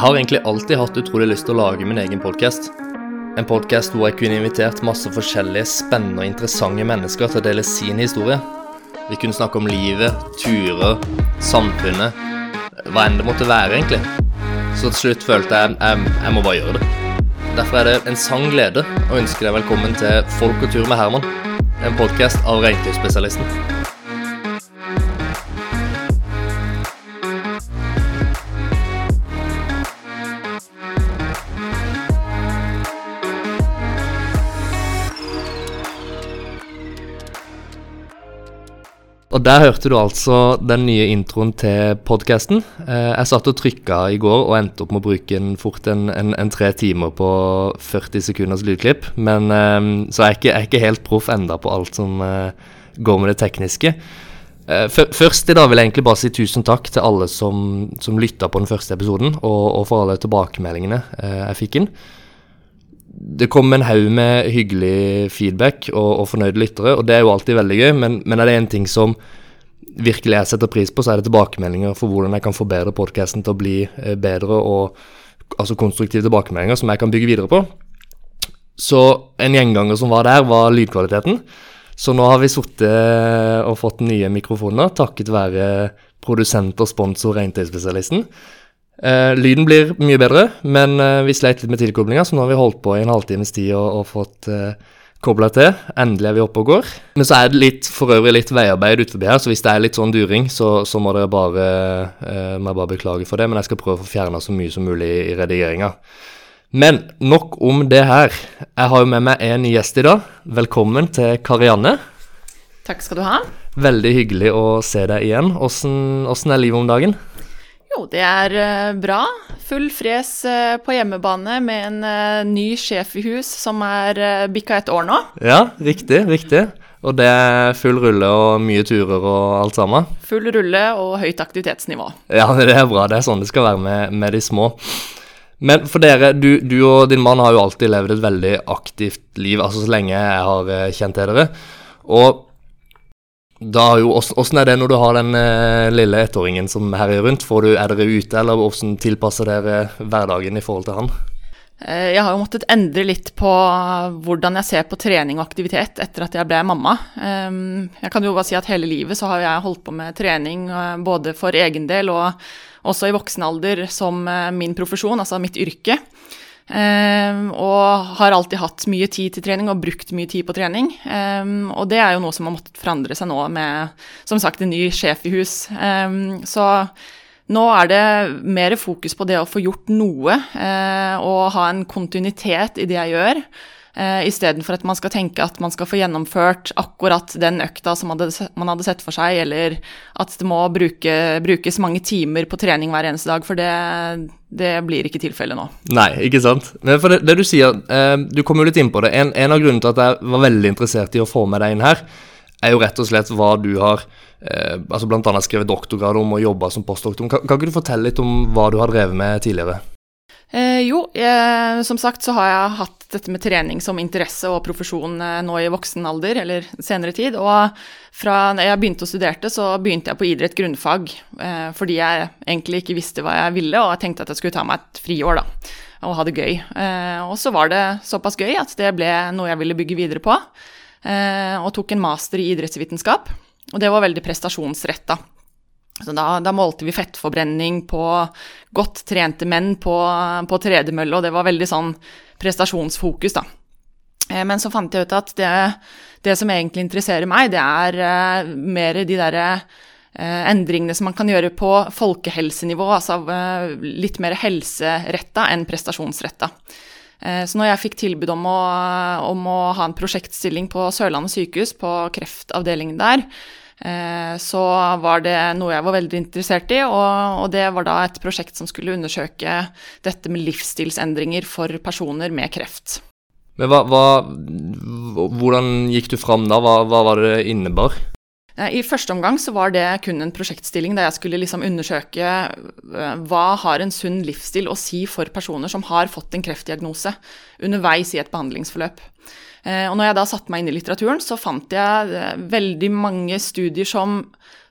Jeg har egentlig alltid hatt utrolig lyst til å lage min egen podkast. En podkast hvor jeg kunne invitert masse forskjellige spennende og interessante mennesker til å dele sin historie. Vi kunne snakke om livet, turer, samfunnet, hva enn det måtte være, egentlig. Så til slutt følte jeg jeg, jeg må bare gjøre det. Derfor er det en sann glede å ønske deg velkommen til Folk og tur med Herman. En podkast av Reintøyspesialisten. Og der hørte du altså den nye introen til podkasten. Eh, jeg satt og trykka i går og endte opp med å bruke en, fort en, en, en, tre timer på 40 sekunders lydklipp. Men, eh, så jeg er, ikke, jeg er ikke helt proff enda på alt som eh, går med det tekniske. Først i dag vil jeg egentlig bare si tusen takk til alle som, som lytta på den første episoden, og, og for alle tilbakemeldingene jeg fikk inn det kom en haug med hyggelig feedback og, og, fornøyde lyttere, og det er jo alltid veldig gøy, men, men er det en ting som virkelig jeg setter pris på, så er det tilbakemeldinger for hvordan jeg kan forbedre podkasten til å bli eh, bedre, og altså konstruktive tilbakemeldinger som jeg kan bygge videre på. Så en gjenganger som var der, var lydkvaliteten. Så nå har vi sittet og fått nye mikrofoner takket være produsent og sponsor Reintøyspesialisten. Uh, lyden blir mye bedre, men uh, vi sleit litt med tilkoblinga, så nå har vi holdt på i en halvtimes tid og, og fått uh, eh, kobla til. Endelig er vi oppe og går. Men så er det litt, for øvrig litt veiarbeid utenfor her, så hvis det er litt sånn during, så, så må dere bare, uh, må bare beklage for det. Men jeg skal prøve å få fjerna så mye som mulig i redigeringa. Men nok om det her. Jeg har jo med meg en gjest i dag. Velkommen til Karianne. Takk skal du ha. Veldig hyggelig å se deg igjen. Åssen er livet om dagen? Jo, det er uh, bra. Full fres uh, på hjemmebane med en uh, ny sjef i hus som er bikka et år nå. Ja, riktig, riktig. Og det er full rulle og mye turer og alt sammen? Full rulle og høyt aktivitetsnivå. Ja, det er bra. Det er sånn det skal være med, med de små. Men for dere, du, du, og din mann har jo alltid levd et veldig aktivt liv, altså så lenge jeg har kjent til dere. Og da jo, Åssen er det når du har den eh, lille ettåringen som herjer rundt? Du, er dere ute, eller hvordan tilpasser dere hverdagen i forhold til han? Eh, jeg har jo måttet endre litt på hvordan jeg ser på trening og aktivitet etter at jeg ble mamma. Ehm, jeg kan jo bare si at hele livet så har jeg holdt på med trening eh, både for egen del og også i voksen alder som eh, min profesjon, altså mitt yrke. Um, og har alltid hatt mye tid til trening og brukt mye tid på trening. Um, og det er jo noe som har måttet forandre seg nå med som sagt, en ny sjef i hus. Um, så nå er det mer fokus på det å få gjort noe uh, og ha en kontinuitet i det jeg gjør. Uh, Istedenfor at man skal tenke at man skal få gjennomført akkurat den økta som man hadde, man hadde sett for seg, eller at det må bruke, brukes mange timer på trening hver eneste dag, for det, det blir ikke tilfellet nå. Nei, ikke sant. Men for det, det du sier, uh, du kom jo litt inn på det. En, en, av grunnene til at jeg var veldig interessert i å få med deg inn her, er jo rett og slett hva du har eh, altså bl.a. skrevet doktorgrad om og jobba som postdoktor. Kan, kan ikke du fortelle litt om hva du har drevet med tidligere? Eh, jo, eh, som sagt så har jeg hatt dette med trening som interesse og profesjon eh, nå i voksen alder, eller senere tid. Og fra jeg begynte å studere, så begynte jeg på idrett grunnfag eh, fordi jeg egentlig ikke visste hva jeg ville, og jeg tenkte at jeg skulle ta meg et friår, da, og ha det gøy. Eh, og så var det såpass gøy at det ble noe jeg ville bygge videre på, eh, og tok en master i idrettsvitenskap. Og det var veldig prestasjonsretta. Da, da, målte vi fettforbrenning på godt trente menn på, på tredemølle, og det var veldig sånn prestasjonsfokus, da. Eh, men så fant jeg ut at det, det som egentlig interesserer meg, det er uh, mer de derre uh, endringene som man kan gjøre på folkehelsenivå, altså litt mer helseretta enn prestasjonsretta. Så når jeg fikk tilbud om å, om å ha en prosjektstilling på Sørlandet sykehus, på kreftavdelingen der, Eh, så var det noe jeg var veldig interessert i, og, det var da et prosjekt som skulle undersøke dette med livsstilsendringer for personer med kreft. Men hva, hva, hvordan gikk du fram da? Hva, hva var det innebar? I første omgang så var det kun en prosjektstilling der jeg skulle liksom undersøke eh, hva har en sunn livsstil å si for personer som har fått en kreftdiagnose underveis i et behandlingsforløp. Eh, og når jeg da satte meg inn i litteraturen, så fant jeg eh, veldig mange studier som,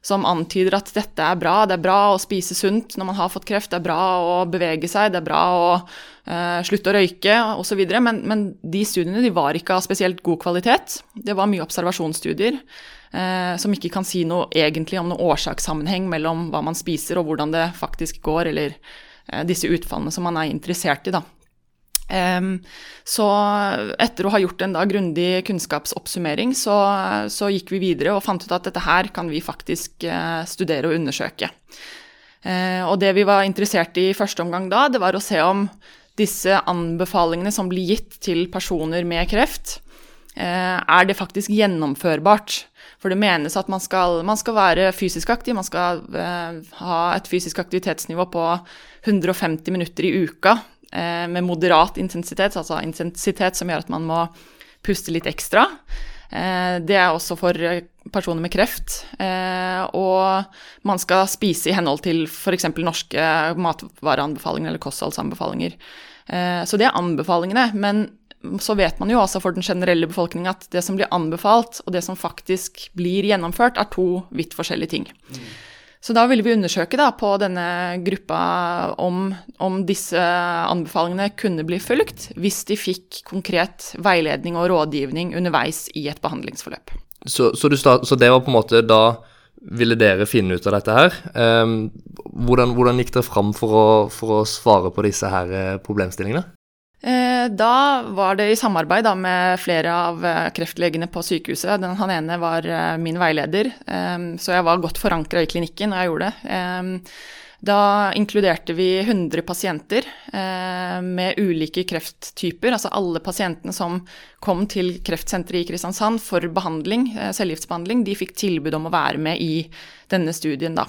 som antyder at dette er bra. Det er bra å spise sunt når man har fått kreft, det er bra å bevege seg, det er bra å uh, slutte å røyke osv. Men, men de studiene de var ikke av spesielt god kvalitet. Det var mye observasjonsstudier Uh, som ikke kan si noe egentlig om noen årsakssammenheng mellom hva man spiser og hvordan det faktisk går, eller uh, disse utfallene som man er interessert i, da. Så etter å ha gjort en da grundig kunnskapsoppsummering, så, så, gikk vi videre og fant ut at dette her kan vi faktisk uh, studere og undersøke. Uh, og det vi var interessert i i første omgang da, det var å se om disse anbefalingene som blir gitt til personer med kreft, uh, er det faktisk gjennomførbart? For det menes at man skal, man skal være fysisk aktiv, man skal eh, ha et fysisk aktivitetsnivå på 150 minutter i uka eh, med moderat intensitet, altså intensitet som gjør at man må puste litt ekstra. Eh, det er også for personer med kreft. Eh, og man skal spise i henhold til f.eks. norske matvareanbefalinger eller kostholdsanbefalinger. Eh, så det er anbefalingene. Men så vet man jo også for den generelle befolkninga at det som blir anbefalt, og det som faktisk blir gjennomført, er to vidt forskjellige ting. Mm. Så da ville vi undersøke da, på denne gruppa om, om, disse anbefalingene kunne bli fulgt, hvis de fikk konkret veiledning og rådgivning underveis i et behandlingsforløp. Så, så, start, så det var på en måte da ville dere finne ut av dette her. Um, hvordan, hvordan, gikk dere fram for å, for å svare på disse her eh, problemstillingene? Eh, da var det i samarbeid med flere av eh, kreftlegene på sykehuset. Den, han ene var eh, min veileder, så jeg var godt forankra i klinikken når jeg gjorde det. Da inkluderte vi 100 pasienter med ulike krefttyper. Altså alle pasientene som kom til kreftsenteret i Kristiansand for behandling, cellegiftbehandling, de fikk tilbud om å være med i denne studien, da.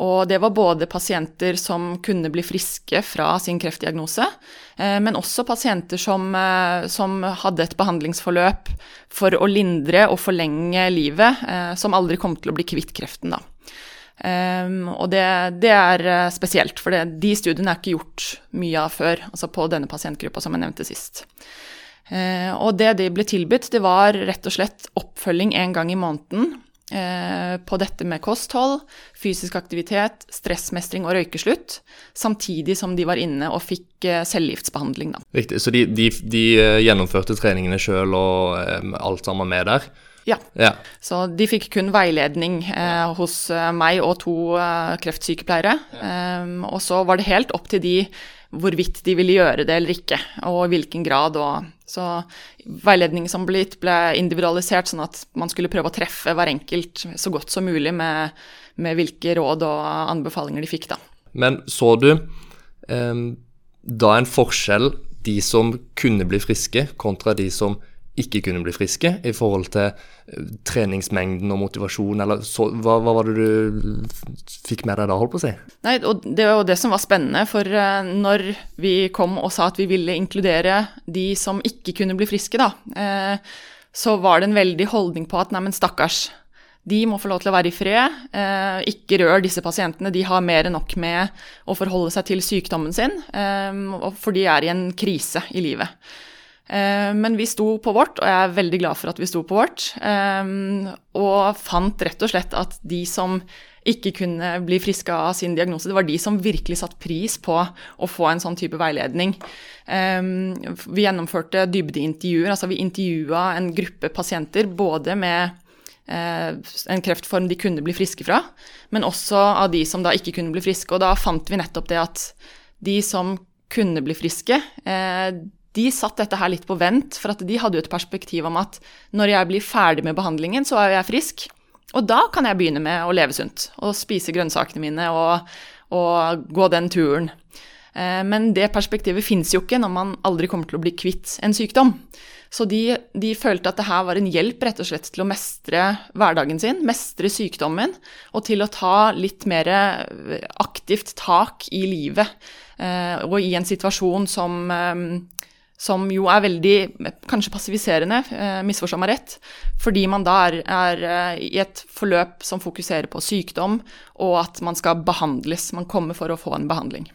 Og det var både pasienter som kunne bli friske fra sin kreftdiagnose, eh, men også pasienter som, eh, som hadde et behandlingsforløp for å lindre og forlenge livet, eh, som aldri kom til å bli kvitt kreften, da. Um, og det, det, er spesielt, for det, de studiene er ikke gjort mye av før, altså på denne pasientgruppa som jeg nevnte sist. Uh, og det de ble tilbudt, det var rett og slett oppfølging en gang i måneden på dette med kosthold, fysisk aktivitet, stressmestring og røykeslutt, samtidig som de var inne og fikk eh, cellegiftbehandling. Riktig, Så de, de, de eh, gjennomførte treningene sjøl og um, alt sammen med der? Ja. ja. Så de fikk kun veiledning eh, hos meg og to eh, kreftsykepleiere. Ja. Um, og så var det helt opp til de hvorvidt de ville gjøre det eller ikke, og i hvilken grad. Og, så veiledningen som ble gitt, ble individualisert, sånn at man skulle prøve å treffe hver enkelt så godt som mulig med, med hvilke råd og anbefalinger de fikk, da. Men så du eh, da en forskjell de som kunne bli friske, kontra de som ikke kunne bli friske, i forhold til eh, treningsmengden og motivasjon, eller så, hva, hva, var det du fikk med deg da, holdt på å si? Nei, og Det var jo det som var spennende, for eh, når vi kom og sa at vi ville inkludere de som ikke kunne bli friske, da, eh, så var det en veldig holdning på at neimen, stakkars. De må få lov til å være i fred. ikke rør disse pasientene. De har mer enn nok med å forholde seg til sykdommen sin, for de er i en krise i livet. Eh, men vi sto på vårt, og jeg er veldig glad for at vi sto på vårt. Eh, og fant rett og slett at de som ikke kunne bli friske av sin diagnose, det var de som virkelig satte pris på å få en sånn type veiledning. Eh, vi gjennomførte dybdeintervjuer, altså vi intervjua en gruppe pasienter både med en kreftform de kunne bli friske fra, men også av de som da ikke kunne bli friske. Og da fant vi nettopp det at de som kunne bli friske, de satt dette her litt på vent, for at de hadde jo et perspektiv om at når jeg blir ferdig med behandlingen, så er jeg frisk. Og da kan jeg begynne med å leve sunt og spise grønnsakene mine og, og gå den turen. Eh, men det perspektivet fins jo ikke når man aldri kommer til å bli kvitt en sykdom. Så de, de, følte at det her var en hjelp rett og slett til å mestre hverdagen sin, mestre sykdommen, og til å ta litt mer aktivt tak i livet. Eh, og i en situasjon som, eh, som jo er veldig kanskje passiviserende, eh, misforstå meg rett, fordi man da er, er, eh, i et forløp som fokuserer på sykdom, og at man skal behandles. Man kommer for å få en behandling.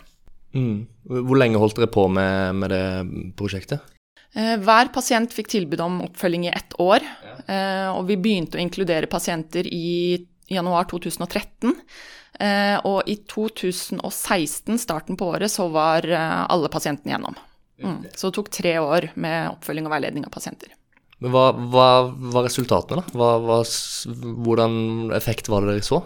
Mm. Hvor lenge holdt dere på med, med det prosjektet? Eh, hver pasient fikk tilbud om oppfølging i ett år, og vi begynte å inkludere pasienter i januar 2013. Og i 2016, starten på året, så var alle pasientene gjennom. Mm. Så det tok tre år med oppfølging og veiledning av pasienter. Men Hva var resultatene, da? Hva, hva, hvordan effekt var det dere så?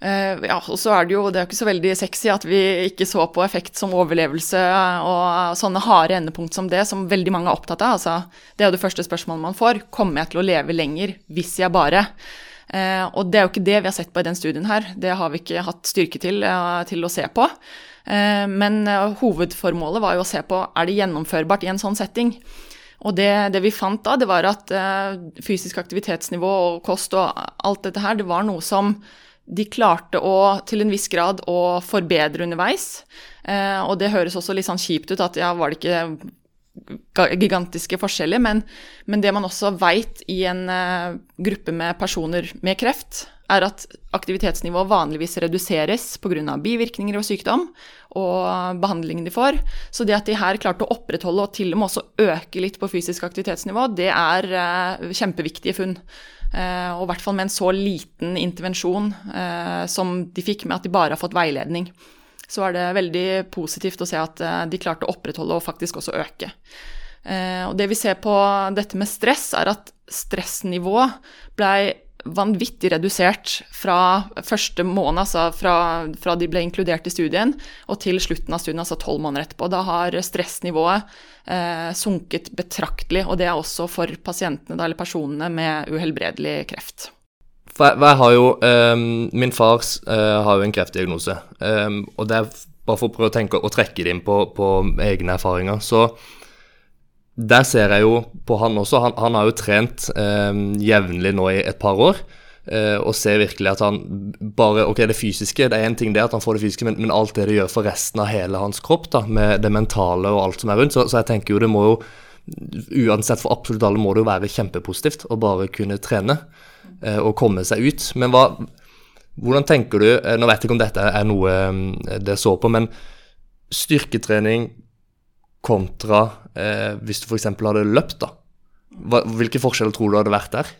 Uh, ja, og så er det jo det er ikke så veldig sexy at vi ikke så på effekt som overlevelse og sånne harde endepunkt som det, som veldig mange er opptatt av. Altså, det er jo det første spørsmålet man får. Kommer jeg til å leve lenger hvis jeg bare uh, Og det er jo ikke det vi har sett på i den studien her. Det har vi ikke hatt styrke til, uh, til å se på. Eh, men eh, hovedformålet var jo å se på er det gjennomførbart i en sånn setting. Og det, det, vi fant da, det var at uh, fysisk aktivitetsnivå og kost og alt dette her, det var noe som de klarte å, til en viss grad å forbedre underveis. Eh, og det høres også litt sånn kjipt ut at ja, var det ikke gigantiske forskjeller, men, men det man også veit i en uh, gruppe med personer med kreft, er at aktivitetsnivået vanligvis reduseres pga. bivirkninger og sykdom og behandlingen de får. Så det at de her klarte å opprettholde og til og med også øke litt på fysisk aktivitetsnivå, det er uh, kjempeviktige funn. Uh, og i hvert fall med en så liten intervensjon som de fikk med at de bare har fått veiledning. Så er det veldig positivt å se at de klarte å opprettholde og faktisk også øke. og det vi ser på dette med stress, er at stressnivået blei vanvittig redusert fra første måned, altså fra, fra, de ble inkludert i studien, og til slutten av studien, altså tolv måneder etterpå. Da har stressnivået eh, sunket betraktelig, og det er også for pasientene, eller personene med uhelbredelig kreft. For jeg, jeg har jo, um, Min far uh, har jo en kreftdiagnose, um, og det er bare for å prøve å tenke og trekke det inn på, på egne erfaringer. så der ser jeg jo på han også. Han, han har jo trent um, jevnlig nå i et par år. Uh, og ser virkelig at han bare Ok, det fysiske, det er én ting det at han får det fysiske, men, men, alt det det gjør for resten av hele hans kropp, da, med det mentale og alt som er rundt. Så, så jeg tenker jo det må jo Uansett for absolutt alle må det jo være kjempepositivt å bare kunne trene eh, og komme seg ut. Men hva, hvordan tenker du eh, Nå vet jeg ikke om dette er noe eh, det så på, men styrketrening kontra eh, hvis du f.eks. hadde løpt, da? Hva, hvilke forskjeller tror du hadde vært der?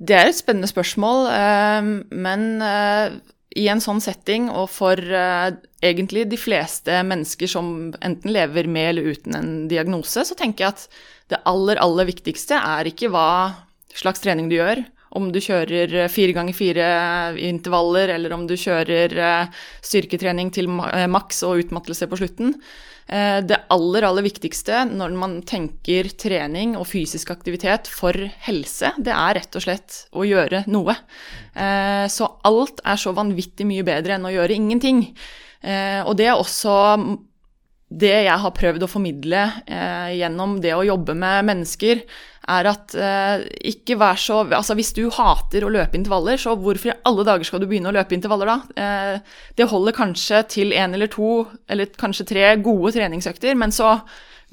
Det er et spennende spørsmål, men i en sånn setting, og for uh, egentlig de fleste mennesker som enten lever med eller uten en diagnose, så tenker jeg at det aller, aller viktigste er ikke hva slags trening du gjør, om du kjører fire ganger fire intervaller, eller om du kjører eh, styrketrening til eh, maks og utmattelse på slutten. Eh, det aller, aller viktigste når man tenker trening og fysisk aktivitet for helse, det er rett og slett å gjøre noe. Så alt er så vanvittig mye bedre enn å gjøre ingenting. Og det er også det jeg har prøvd å formidle gjennom det å jobbe med mennesker, er at eh, ikke vær så Altså hvis du hater å løpe intervaller, så hvorfor i alle dager skal du begynne å løpe intervaller da? Eh, det holder kanskje til én eller to, eller kanskje tre gode treningsøkter, men så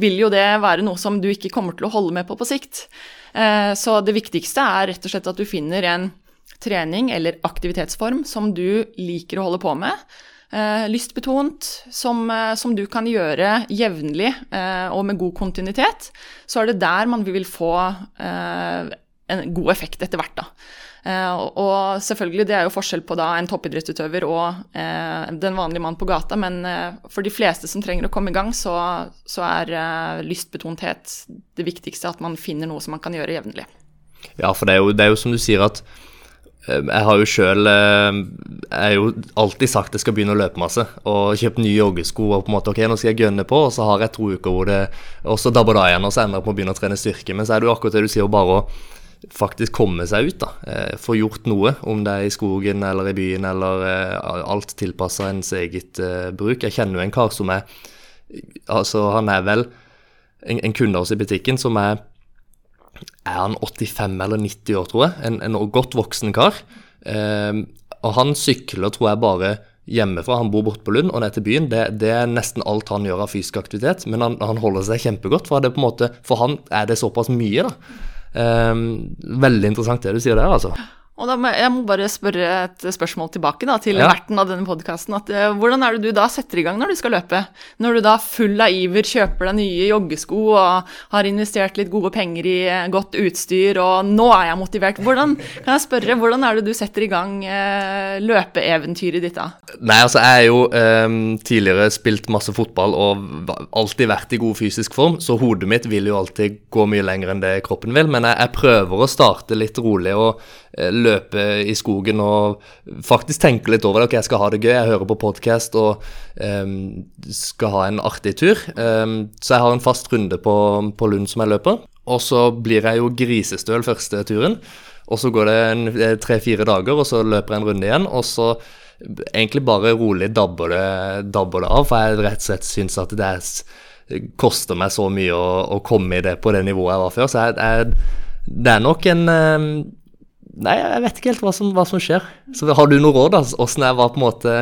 vil jo det være noe som du ikke kommer til å holde med på på sikt. Eh, så det viktigste er rett og slett at du finner en trening eller aktivitetsform som du liker å holde på med eh, lystbetont, som, eh, som, du kan gjøre jevnlig eh, og med god kontinuitet, så er det der man vil få eh, en god effekt etter hvert. da. Og selvfølgelig, det er jo forskjell på da en toppidrettsutøver og den vanlige mann på gata, men for de fleste som trenger å komme i gang, så, så er lystbetonthet det viktigste. At man finner noe som man kan gjøre jevnlig. Ja, for det er, jo, det er jo som du sier at Eh, jeg har jo sjøl Jeg har jo alltid sagt jeg skal begynne å løpe masse. Og kjøpt nye joggesko og på en måte ok, nå skal jeg gønne på, og så har jeg to uker hvor det Og så dabber det igjen, og så ender jeg på å begynne å trene styrke. Men så er det jo akkurat det du sier, bare å faktisk komme seg ut. da, eh, Få gjort noe, om det er i skogen eller i byen eller alt tilpassa ens eget bruk. Jeg kjenner jo en kar som er Altså, han er vel en, en kunde av oss i butikken som er er han 85 eller 90 år, tror jeg. En, en godt voksen kar. Eh, og han sykler, tror jeg, bare hjemmefra, han bor borte på Lund, og ned til byen, det, det, er nesten alt han gjør av fysisk aktivitet. Men han, han holder seg kjempegodt, for, måte, for han er det såpass mye, da. Eh, veldig interessant det du sier der, altså. Og da må, jeg må bare spørre et spørsmål tilbake da, til ja. verten av denne podkasten. Uh, hvordan er det du da setter i gang når du skal løpe? Når du da full av iver kjøper deg nye joggesko og har investert litt gode penger i uh, godt utstyr, og nå er jeg motivert. Hvordan, kan jeg spørre, hvordan er det du setter i gang uh, løpeeventyret ditt da? Nei, altså jeg har jo um, tidligere spilt masse fotball og alltid vært i god fysisk form, så hodet mitt vil jo alltid gå mye lenger enn det kroppen vil. Men jeg, jeg prøver å starte litt rolig. og Eh, løpe i skogen og faktisk tenke litt over det. Ok, jeg skal ha det gøy, jeg hører på podkast og um, skal ha en artig tur. Um, så jeg har en fast runde på, på Lund som jeg løper. Og så blir jeg jo grisestøl første turen. Og så går det tre-fire dager, og så løper jeg en runde igjen. Og så egentlig bare rolig dabber det, dabber det av, for jeg rett og slett syns at det er, koster meg så mye å, å, komme i det på det nivået jeg var før. Så jeg, jeg, det er nok en Nei, jeg vet ikke helt hva som, hva som skjer. Så Har du noe råd? Hvordan er, på en måte,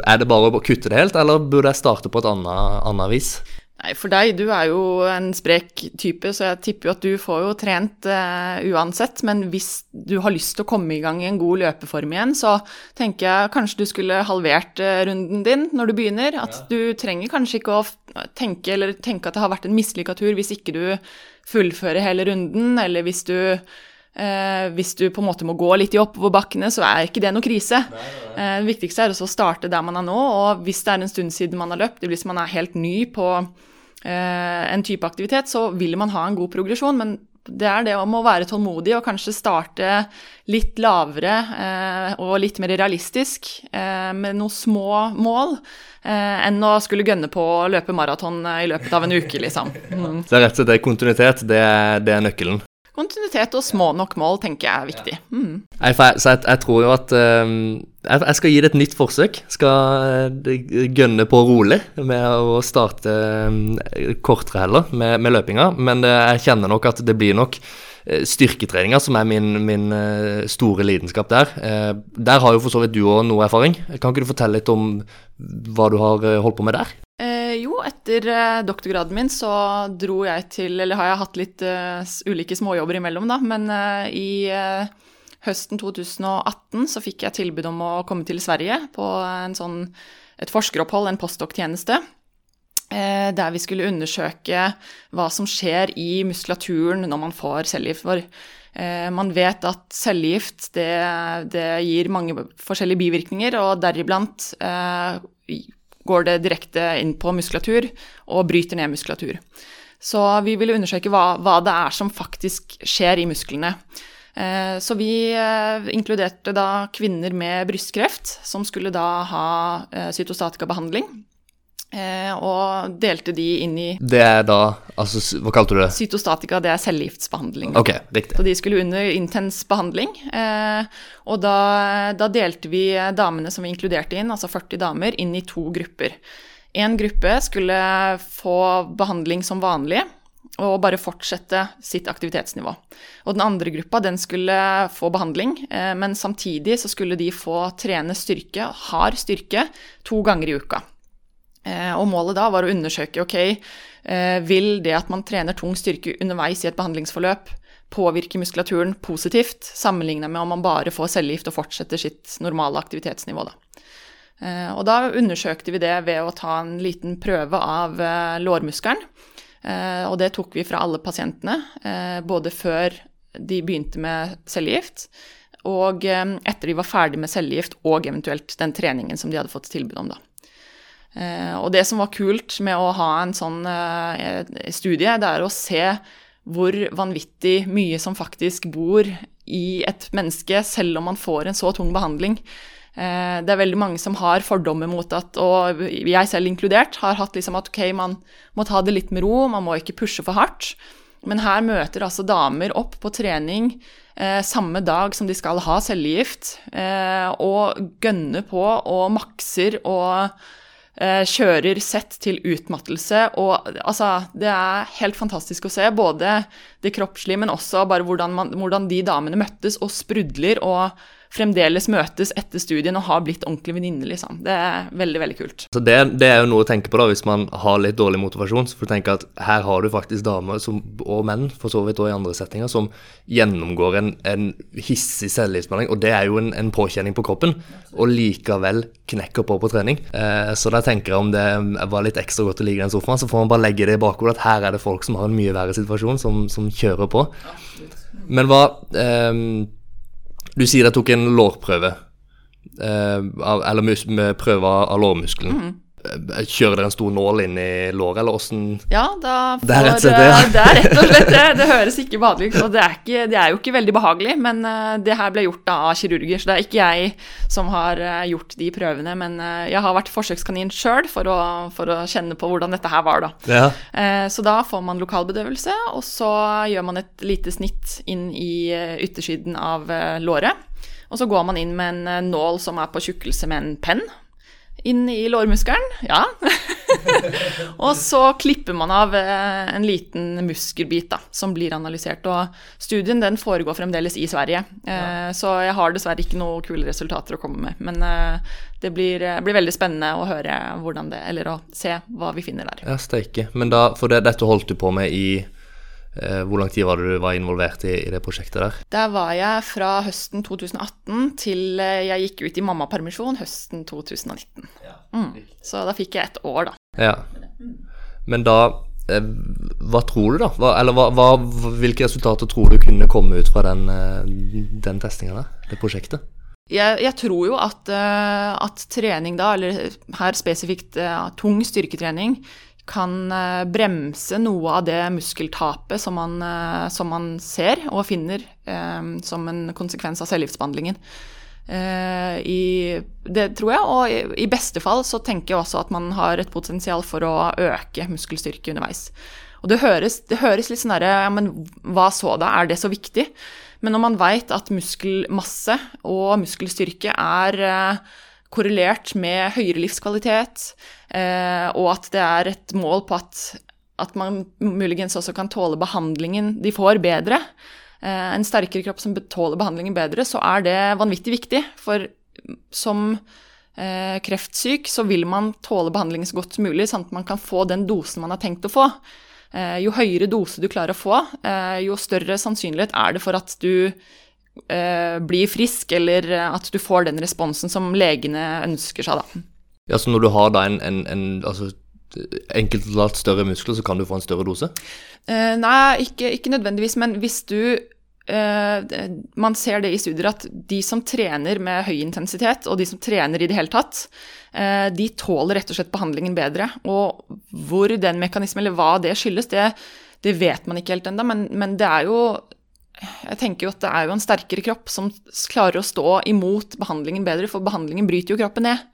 er det bare å kutte det helt, eller burde jeg starte på et annet, annet vis? Nei, For deg, du er jo en sprek type, så jeg tipper jo at du får jo trent uh, uansett. Men hvis du har lyst til å komme i gang i en god løpeform igjen, så tenker jeg kanskje du skulle halvert uh, runden din når du begynner. At ja. du trenger kanskje ikke å tenke, tenke at det har vært en mislykka tur hvis ikke du fullfører hele runden, eller hvis du Eh, hvis du på en måte må gå litt i oppoverbakkene, så er ikke det noe krise. Nei, nei. Eh, det viktigste er å starte der man er nå, og hvis det er en stund siden man har løpt, hvis man er helt ny på eh, en type aktivitet, så vil man ha en god progresjon. men det er det om å være tålmodig og kanskje starte litt lavere eh, og litt mer realistisk eh, med noen små mål, eh, enn å skulle gønne på å løpe maraton i løpet av en uke, liksom. Mm. Så rett og slett kontinuitet, det er, det er nøkkelen? Kontinuitet og små nok mål tenker jeg er viktig. Mm. Jeg, så jeg, jeg, tror jo at um, jeg, jeg, skal gi det et nytt forsøk. Skal uh, gønne på rolig med å starte um, kortere heller med, med løpinga. Men uh, jeg kjenner nok at det blir nok uh, styrketreninga som er min, min store lidenskap der. Der har jo for så vidt du òg noe erfaring. Kan ikke du fortelle litt om hva du har holdt på med der? Etter eh, doktorgraden min så dro jeg til Eller har jeg hatt litt uh, ulike småjobber imellom, da. Men uh, i uh, høsten 2018 så fikk jeg tilbud om å komme til Sverige på sånn, et forskeropphold, en postdoktjeneste, Der vi skulle undersøke hva som skjer i muskulaturen når man får cellegift. For man vet at cellegift det, det, gir mange forskjellige bivirkninger, og deriblant går det direkte inn på muskulatur og bryter ned muskulatur. Så vi ville undersøke hva, hva det er som faktisk skjer i musklene. Eh, så vi eh, inkluderte da kvinner med brystkreft, som skulle da ha eh, cytostatikabehandling. Eh, og delte de inn i Det er da altså, Hva kalte du det? Cytostatika, det er cellegiftsbehandling. Ok, riktig. Så de skulle under intens behandling. Eh, og da, da, delte vi damene som vi inkluderte inn, altså 40 damer, inn i to grupper. En gruppe skulle få behandling som vanlig og bare fortsette sitt aktivitetsnivå. Og den andre gruppa den skulle få behandling, eh, men samtidig så skulle de få trene styrke, hard styrke, to ganger i uka. Eh, og målet da var å undersøke ok, eh, vil det at man trener tung styrke underveis i et behandlingsforløp, påvirke muskulaturen positivt, sammenlignet med om man bare får cellegift og fortsetter sitt normale aktivitetsnivå. Da. Eh, og da undersøkte vi det ved å ta en liten prøve av lårmuskelen. Og det tok vi fra alle pasientene, både før de begynte med cellegift, og etter de var ferdig med cellegift og eventuelt den treningen som de hadde fått tilbud om. da. Eh, og det som var kult med å ha en sånn eh, studie, det er å se hvor vanvittig mye som faktisk bor i et menneske, selv om man får en så tung behandling. Eh, det er veldig mange som har fordommer mot at, og jeg selv inkludert, har hatt liksom at ok, man må ta det litt med ro, man må ikke pushe for hardt. Men her møter altså damer opp på trening eh, samme dag som de skal ha cellegift, eh, og gønner på og makser og kjører sett til utmattelse. Og altså, det er helt fantastisk å se. Både det kroppslige, men også bare hvordan, man, hvordan de damene møttes og sprudler og fremdeles møtes etter studien og har blitt ordentlig venninner, liksom. Det er veldig, veldig kult. Så det, det, er jo noe å tenke på da, hvis man har litt dårlig motivasjon. Så får du tenke at her har du faktisk damer, som, og menn for så vidt og i andre settinger, som gjennomgår en, en hissig cellegiftbehandling. Og det er jo en, en, påkjenning på kroppen, og likevel knekker på på trening. Eh, så da tenker jeg om det var litt ekstra godt å ligge i den sofaen, så får man bare legge det i bakhodet at her er det folk som har en mye verre situasjon, som, som kjører på. Men hva eh, Du sier jeg tok en lårprøve. Eh, eller prøve av lårmuskelen. Mm. Kjører dere en stor nål inn i låret, eller åssen Ja, da får, det, er rett og slett det, ja. det er rett og slett det. Det høres ikke behagelig ut, og det er, ikke, det er, jo ikke veldig behagelig, men uh, det her ble gjort da, av kirurger, så det er ikke jeg som har uh, gjort de prøvene, men jeg har vært forsøkskanin sjøl for, for, å kjenne på hvordan dette her var, da. Ja. så da får man lokalbedøvelse, og så gjør man et lite snitt inn i yttersiden av låret. Og så går man inn med en nål som er på tjukkelse med en penn inn i lårmuskelen. Ja. og så klipper man av eh, en liten muskelbit da, som blir analysert. Og studien den foregår fremdeles i Sverige, eh, ja. så jeg har dessverre ikke noen kule resultater å komme med. Men eh, det blir, blir, veldig spennende å høre hvordan det, eller å se hva vi finner der. Ja, steike. Men da, for det, dette holdt du på med i hvor lang tid var det du var involvert i, i, det prosjektet der? Der var jeg fra høsten 2018 til eh, jeg gikk ut i mammapermisjon høsten 2019. Mm. Så da fikk jeg et år, da. Ja. Men da eh, Hva tror du, da? Hva, eller hva, hva, hvilke resultater tror du kunne komme ut fra den, den testinga der? Det prosjektet? Jeg, jeg, tror jo at, at, trening da, eller her spesifikt tung styrketrening, kan eh, bremse noe av det muskeltapet som man, eh, som man ser og finner eh, som en konsekvens av cellegiftbehandlingen. Eh, I, det tror jeg, og i, i, beste fall så tenker jeg også at man har et potensial for å øke muskelstyrke underveis. Og det høres, det høres litt sånn derre Ja, men hva så da? Er det så viktig? Men når man veit at muskelmasse og muskelstyrke er eh, korrelert med høyere livskvalitet, eh, og at det er et mål på at, at, man muligens også kan tåle behandlingen de får, bedre. Eh, en sterkere kropp som tåler behandlingen bedre, så er det vanvittig viktig. For som eh, kreftsyk så vil man tåle behandlingen så godt som mulig, sånn at man kan få den dosen man har tenkt å få. Jo høyere dose du klarer å få, jo større sannsynlighet er det for at du eh, blir frisk, eller at du får den responsen som legene ønsker seg, da. Ja, Så når du har da en, en, en altså enkelt totalt større muskler, så kan du få en større dose? Eh, nei, ikke, ikke, nødvendigvis, men hvis du eh, Man ser det i studier at de som trener med høy intensitet, og de som trener i det hele tatt, eh, de tåler rett og slett behandlingen bedre. Og hvor den mekanismen, eller hva det skyldes, det, det vet man ikke helt ennå, men, men det er jo jeg tenker jo at det er jo en sterkere kropp som klarer å stå imot behandlingen bedre, for behandlingen bryter jo kroppen ned.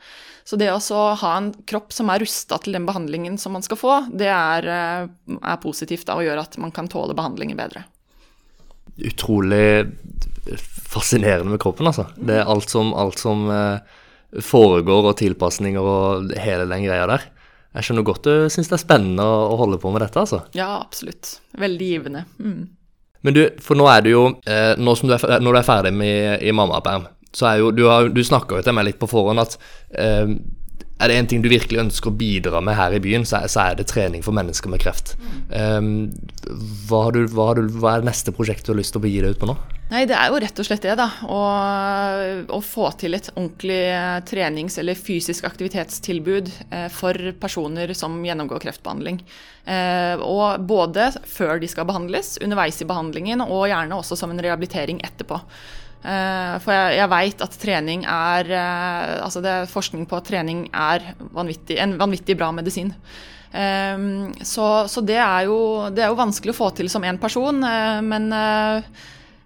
Så det å ha en kropp som er rusta til den behandlingen som man skal få, det er, eh, er positivt da, og gjør at man kan tåle behandlingen bedre. Utrolig fascinerende med kroppen, altså. Det er alt som, alt som eh, foregår, og tilpasninger og hele den greia der. Jeg skjønner godt du syns det er spennende å holde på med dette, altså. Ja, absolutt. Veldig givende. Mm. Men du, for nå er du jo eh, nå som du er, Når du er ferdig med, i mammaperm, så er jo Du, har, du snakka jo til meg litt på forhånd at eh, er det en ting du virkelig ønsker å bidra med her i byen, så er, så er det trening for mennesker med kreft. Um, hva, har du, hva, har du, hva, er det neste prosjektet du har lyst til å begi deg ut på nå? Nei, Det er jo rett og slett det, da. Å, å få til et ordentlig trenings- eller fysisk aktivitetstilbud eh, for personer som gjennomgår kreftbehandling. Eh, og både før de skal behandles, underveis i behandlingen, og gjerne også som en rehabilitering etterpå. For jeg, jeg veit at trening er Altså det er forskning på at trening er vanvittig, en vanvittig bra medisin. Så, så det, er jo, det, er jo, vanskelig å få til som én person, men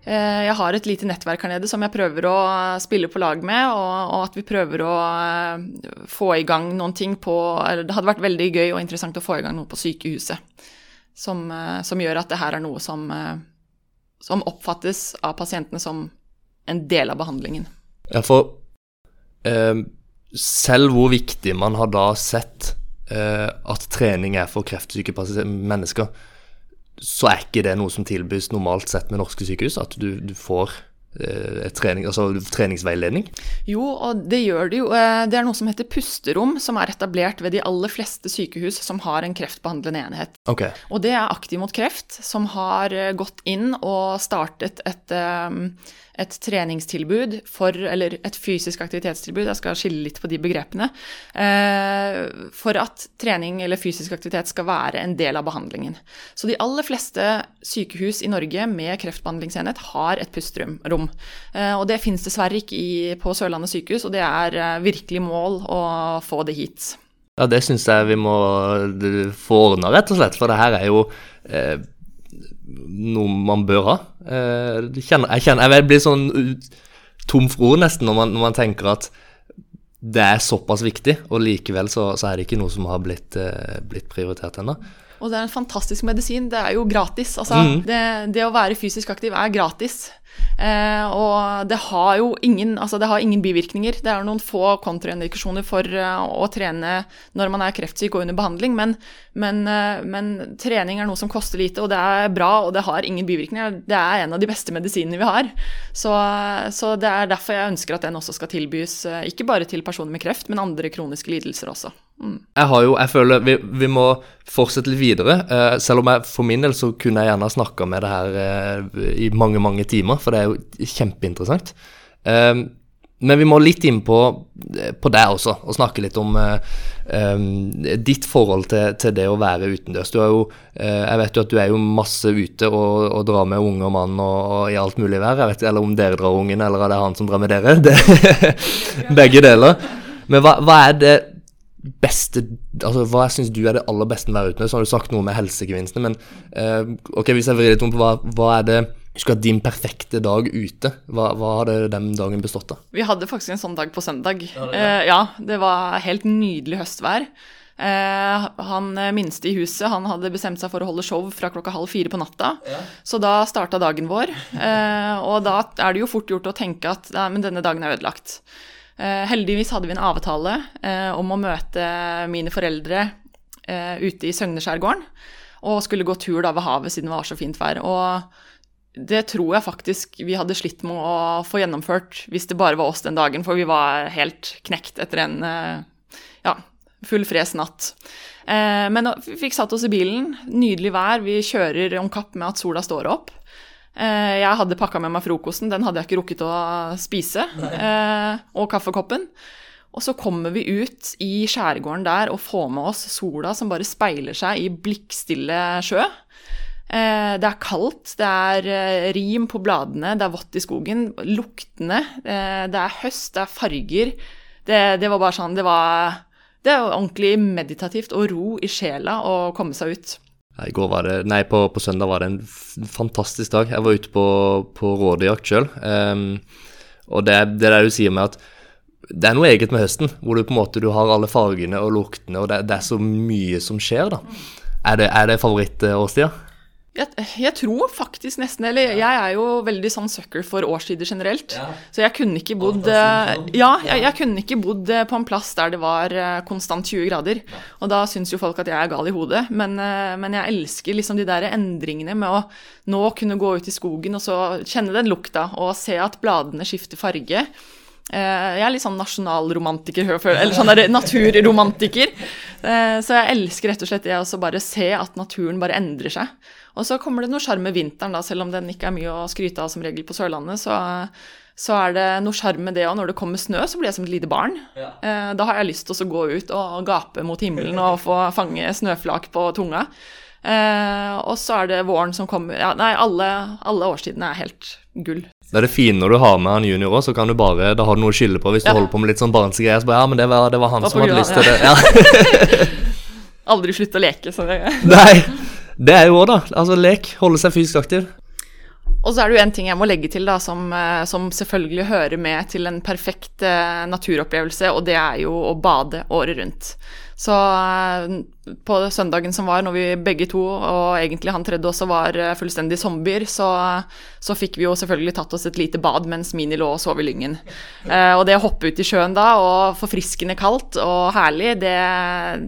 jeg har et lite nettverk her nede som jeg prøver å spille på lag med, og, og at vi prøver å få i gang noen ting på Eller det hadde vært veldig gøy og interessant å få i gang noe på sykehuset som, som gjør at det her er noe som, som oppfattes av pasientene som en del av behandlingen. Ja, for eh, selv hvor viktig man har da sett eh, at trening er for kreftsyke mennesker, så er ikke det noe som tilbys normalt sett med norske sykehus, at du, du får eh, trening, altså treningsveiledning? Jo, og det gjør det jo. Eh, det er noe som heter pusterom, som er etablert ved de aller fleste sykehus som har en kreftbehandlende enhet. Okay. Og det er Aktiv mot kreft, som har eh, gått inn og startet et, eh, et treningstilbud for Eller et fysisk aktivitetstilbud, jeg skal skille litt på de begrepene. eh, For at trening eller fysisk aktivitet skal være en del av behandlingen. Så de aller fleste sykehus i Norge med kreftbehandlingsenhet har et pusterom. Eh, Og det finnes dessverre ikke i, på Sørlandet sykehus, og det er eh, virkelig mål å få det hit. Ja, det syns jeg vi må få ordna, rett og slett. For det her er jo eh, noe man bør ha. Eh, jeg kjenner, jeg, kjenner, jeg blir sånn tom for ord nesten når man, når man tenker at det er såpass viktig, og likevel så, så er det ikke noe som har blitt, eh, blitt prioritert ennå. Og det er en fantastisk medisin. Det er jo gratis. Altså, mm. det, det å være fysisk aktiv er gratis. Eh, og det har jo ingen, altså det har ingen bivirkninger. Det er noen få kontraindikasjoner for uh, å trene når man er kreftsyk og under behandling, men, men, uh, men trening er noe som koster lite, og det er bra, og det har ingen bivirkninger. Det er en av de beste medisinene vi har. Så, så det er derfor jeg ønsker at den også skal tilbys, uh, ikke bare til personer med kreft, men andre kroniske lidelser også. Mm. Jeg har jo, jeg føler vi, vi må fortsette litt videre. eh, selv om jeg for min del så kunne jeg gjerne snakka med det her eh, i mange, mange timer, for det er jo kjempeinteressant. Eh, men vi må litt inn på, på deg også, og snakke litt om eh, eh, ditt forhold til, til det å være utendørs. Du er jo, eh, jeg vet jo at du er jo masse ute og, og drar med unge og mann og, og i alt mulig vær. Jeg vet, eller om dere drar ungen, eller er det han som drar med dere? Det, begge deler. Men hva, hva er det beste altså Hva syns du er det aller beste med å være ute? Så har du sagt noe med helsegevinstene, men uh, ok, hvis jeg vrir litt om på hva, hva er det Husk at din perfekte dag ute, hva, hva har den dagen bestått av? Vi hadde faktisk en sånn dag på søndag. Ja, det Eh, ja, det var helt nydelig høstvær. Eh, han minste i huset han hadde bestemt seg for å holde show fra klokka halv fire på natta. Så da starta dagen vår. Eh, og da er det jo fort gjort å tenke at nei, men denne dagen er ødelagt. Eh, heldigvis hadde vi en avtale eh, om å møte mine foreldre eh, ute i Søgneskjærgården. Og skulle gå tur da ved havet siden det var så fint vær. Og det tror jeg faktisk vi hadde slitt med å få gjennomført hvis det bare var oss den dagen, for vi var helt knekt etter en ja, full fres natt. Men vi fikk satt oss i bilen, nydelig vær, vi kjører om kapp med at sola står opp. Eh, Jeg hadde pakka med meg frokosten, den hadde jeg ikke rukket å spise, eh, og kaffekoppen. Og så kommer vi ut i skjærgården der og får med oss sola som bare speiler seg i blikkstille sjø. Eh, Det er kaldt, det er rim på bladene, det er vått i skogen. Luktene, det er høst, det er farger. Det, det var bare sånn Det var det var ordentlig meditativt og ro i sjela å komme seg ut. I går var det, nei, på, på søndag var det en fantastisk dag. Jeg var ute på, på rådejakt sjøl. og det, det der du sier med at det er noe eget med høsten, hvor du på en måte du har alle fargene og luktene, og det, det er så mye som skjer, da. Er det, er det favorittårstida? Jeg, jeg tror faktisk nesten Eller jeg er jo veldig sånn sucker for årstider generelt. Ja. Så jeg kunne ikke bodd sånn. Ja, jeg, jeg kunne ikke bodd eh, på en plass der det var eh, konstant 20 grader. Og da syns jo folk at jeg er gal i hodet. Men, eh, men jeg elsker liksom de der endringene med å nå kunne gå ut i skogen og så kjenne den lukta og se at bladene skifter farge. Eh, Jeg er litt sånn nasjonalromantiker, eller sånn der naturromantiker. Eh, Så jeg elsker rett og slett det å bare se at naturen bare endrer seg. Og så kommer det noe sjarm med vinteren, da, selv om den ikke er mye å skryte av som regel på Sørlandet. Så, så er det noe sjarm med det òg. Når det kommer snø, så blir jeg som et lite barn. Eh, Da har jeg lyst til å gå ut og gape mot himmelen og få fange snøflak på tunga. Og så er det våren som kommer ja, Nei, alle, alle årstidene er helt gull. Det er det fine når du har med han junior òg, så kan du bare, da har du noe å skylde på hvis du Ja. holder på med litt sånn barnsgreier. Så bare, ja, men det var, det var han som hadde lyst til det. Ja. Aldri slutte å leke. Så det. Nei, det er jo òg, da. Altså lek, holde seg fysisk aktiv. Og så er det jo en ting jeg må legge til, da, som, eh, som selvfølgelig hører med til en perfekt eh, naturopplevelse, og det er jo å bade året rundt. Så eh, på søndagen som var, når vi begge to, og egentlig han tredje også, var eh, fullstendig zombier, så, så fikk vi jo selvfølgelig tatt oss et lite bad mens Mini lå og sov i lyngen. Eh, og det å hoppe ut i sjøen da, og forfriskende kaldt og herlig, det,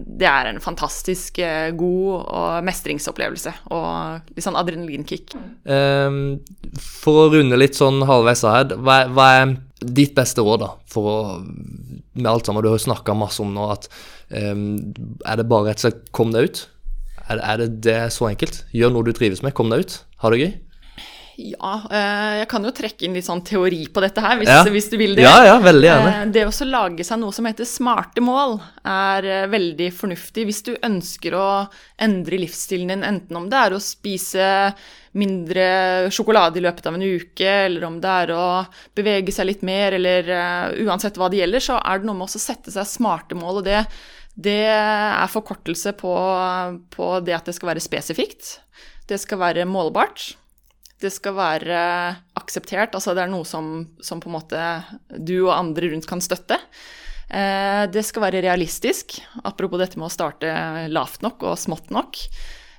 det er en fantastisk god og mestringsopplevelse. Og litt sånn adrenalinkick. Um, for å runde litt sånn halvveis her, hva, hva er ditt beste råd da, for å, med alt sammen du har snakka masse om nå, at er det bare rett og slett kom deg ut? Er, er, det det så enkelt? Gjør noe du trives med, kom deg ut, ha det gøy? Ja, eh, jeg kan jo trekke inn litt sånn teori på dette her, hvis, ja. hvis du vil det. Ja, ja, veldig gjerne. Eh, det å lage seg noe som heter smarte mål, er eh, veldig fornuftig hvis du ønsker å endre livsstilen din, enten om det er å spise mindre sjokolade i løpet av en uke, eller om det er å bevege seg litt mer, eller uansett hva det gjelder, så er det noe med å sette seg smarte mål, og det, det er forkortelse på, på det at det skal være spesifikt. Det skal være målbart det skal være akseptert, altså det er noe som, som, på en måte du og andre rundt kan støtte. Eh, det skal være realistisk, apropos dette med å starte lavt nok og smått nok.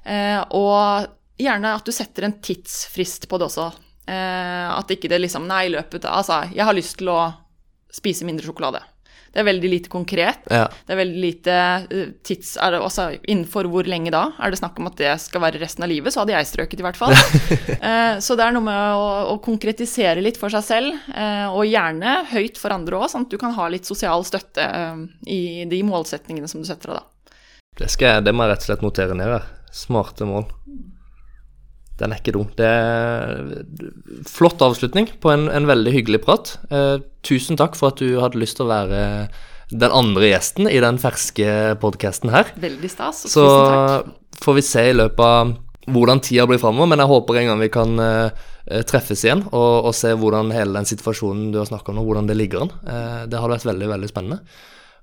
Eh, og gjerne at du setter en tidsfrist på det også. Eh, at ikke det liksom Nei, i løpet Altså, jeg har lyst til å spise mindre sjokolade. Det er veldig lite konkret. Ja. Det er veldig lite uh, tids... Er det også innenfor hvor lenge da? Er det snakk om at det skal være resten av livet? Så hadde jeg strøket, i hvert fall. eh, så det er noe med å, å konkretisere litt for seg selv, eh, og gjerne høyt for andre òg, sånn at du kan ha litt sosial støtte i de målsetningene som du setter deg da. Det, skal jeg, det må jeg rett og slett notere ned her. Smarte mål. Den er ikke dum. Det er flott avslutning på en, en veldig hyggelig prat. Eh, tusen takk for at du hadde lyst til å være den andre gjesten i den ferske podkasten her. Veldig stas. Så får vi se i løpet av hvordan tida blir framover, men jeg håper en gang vi kan eh, treffes igjen og, og, se hvordan hele den situasjonen du har snakka om nå, hvordan det ligger an. Eh, det hadde vært veldig, veldig spennende.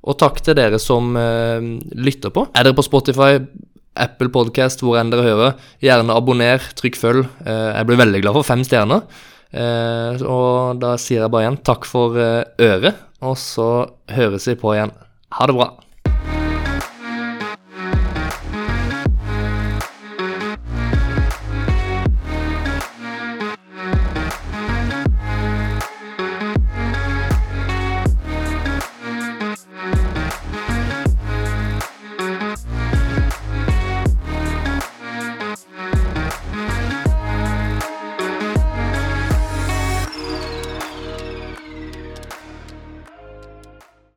Og takk til dere som uh, lytter på. Er dere på Spotify? Apple Podcast, hvor enn dere hører. Gjerne abonner, trykk følg. Eh, jeg blir veldig glad for fem stjerner. Eh, og da sier jeg bare igjen takk for eh, øret, og så høres vi på igjen. Ha det bra.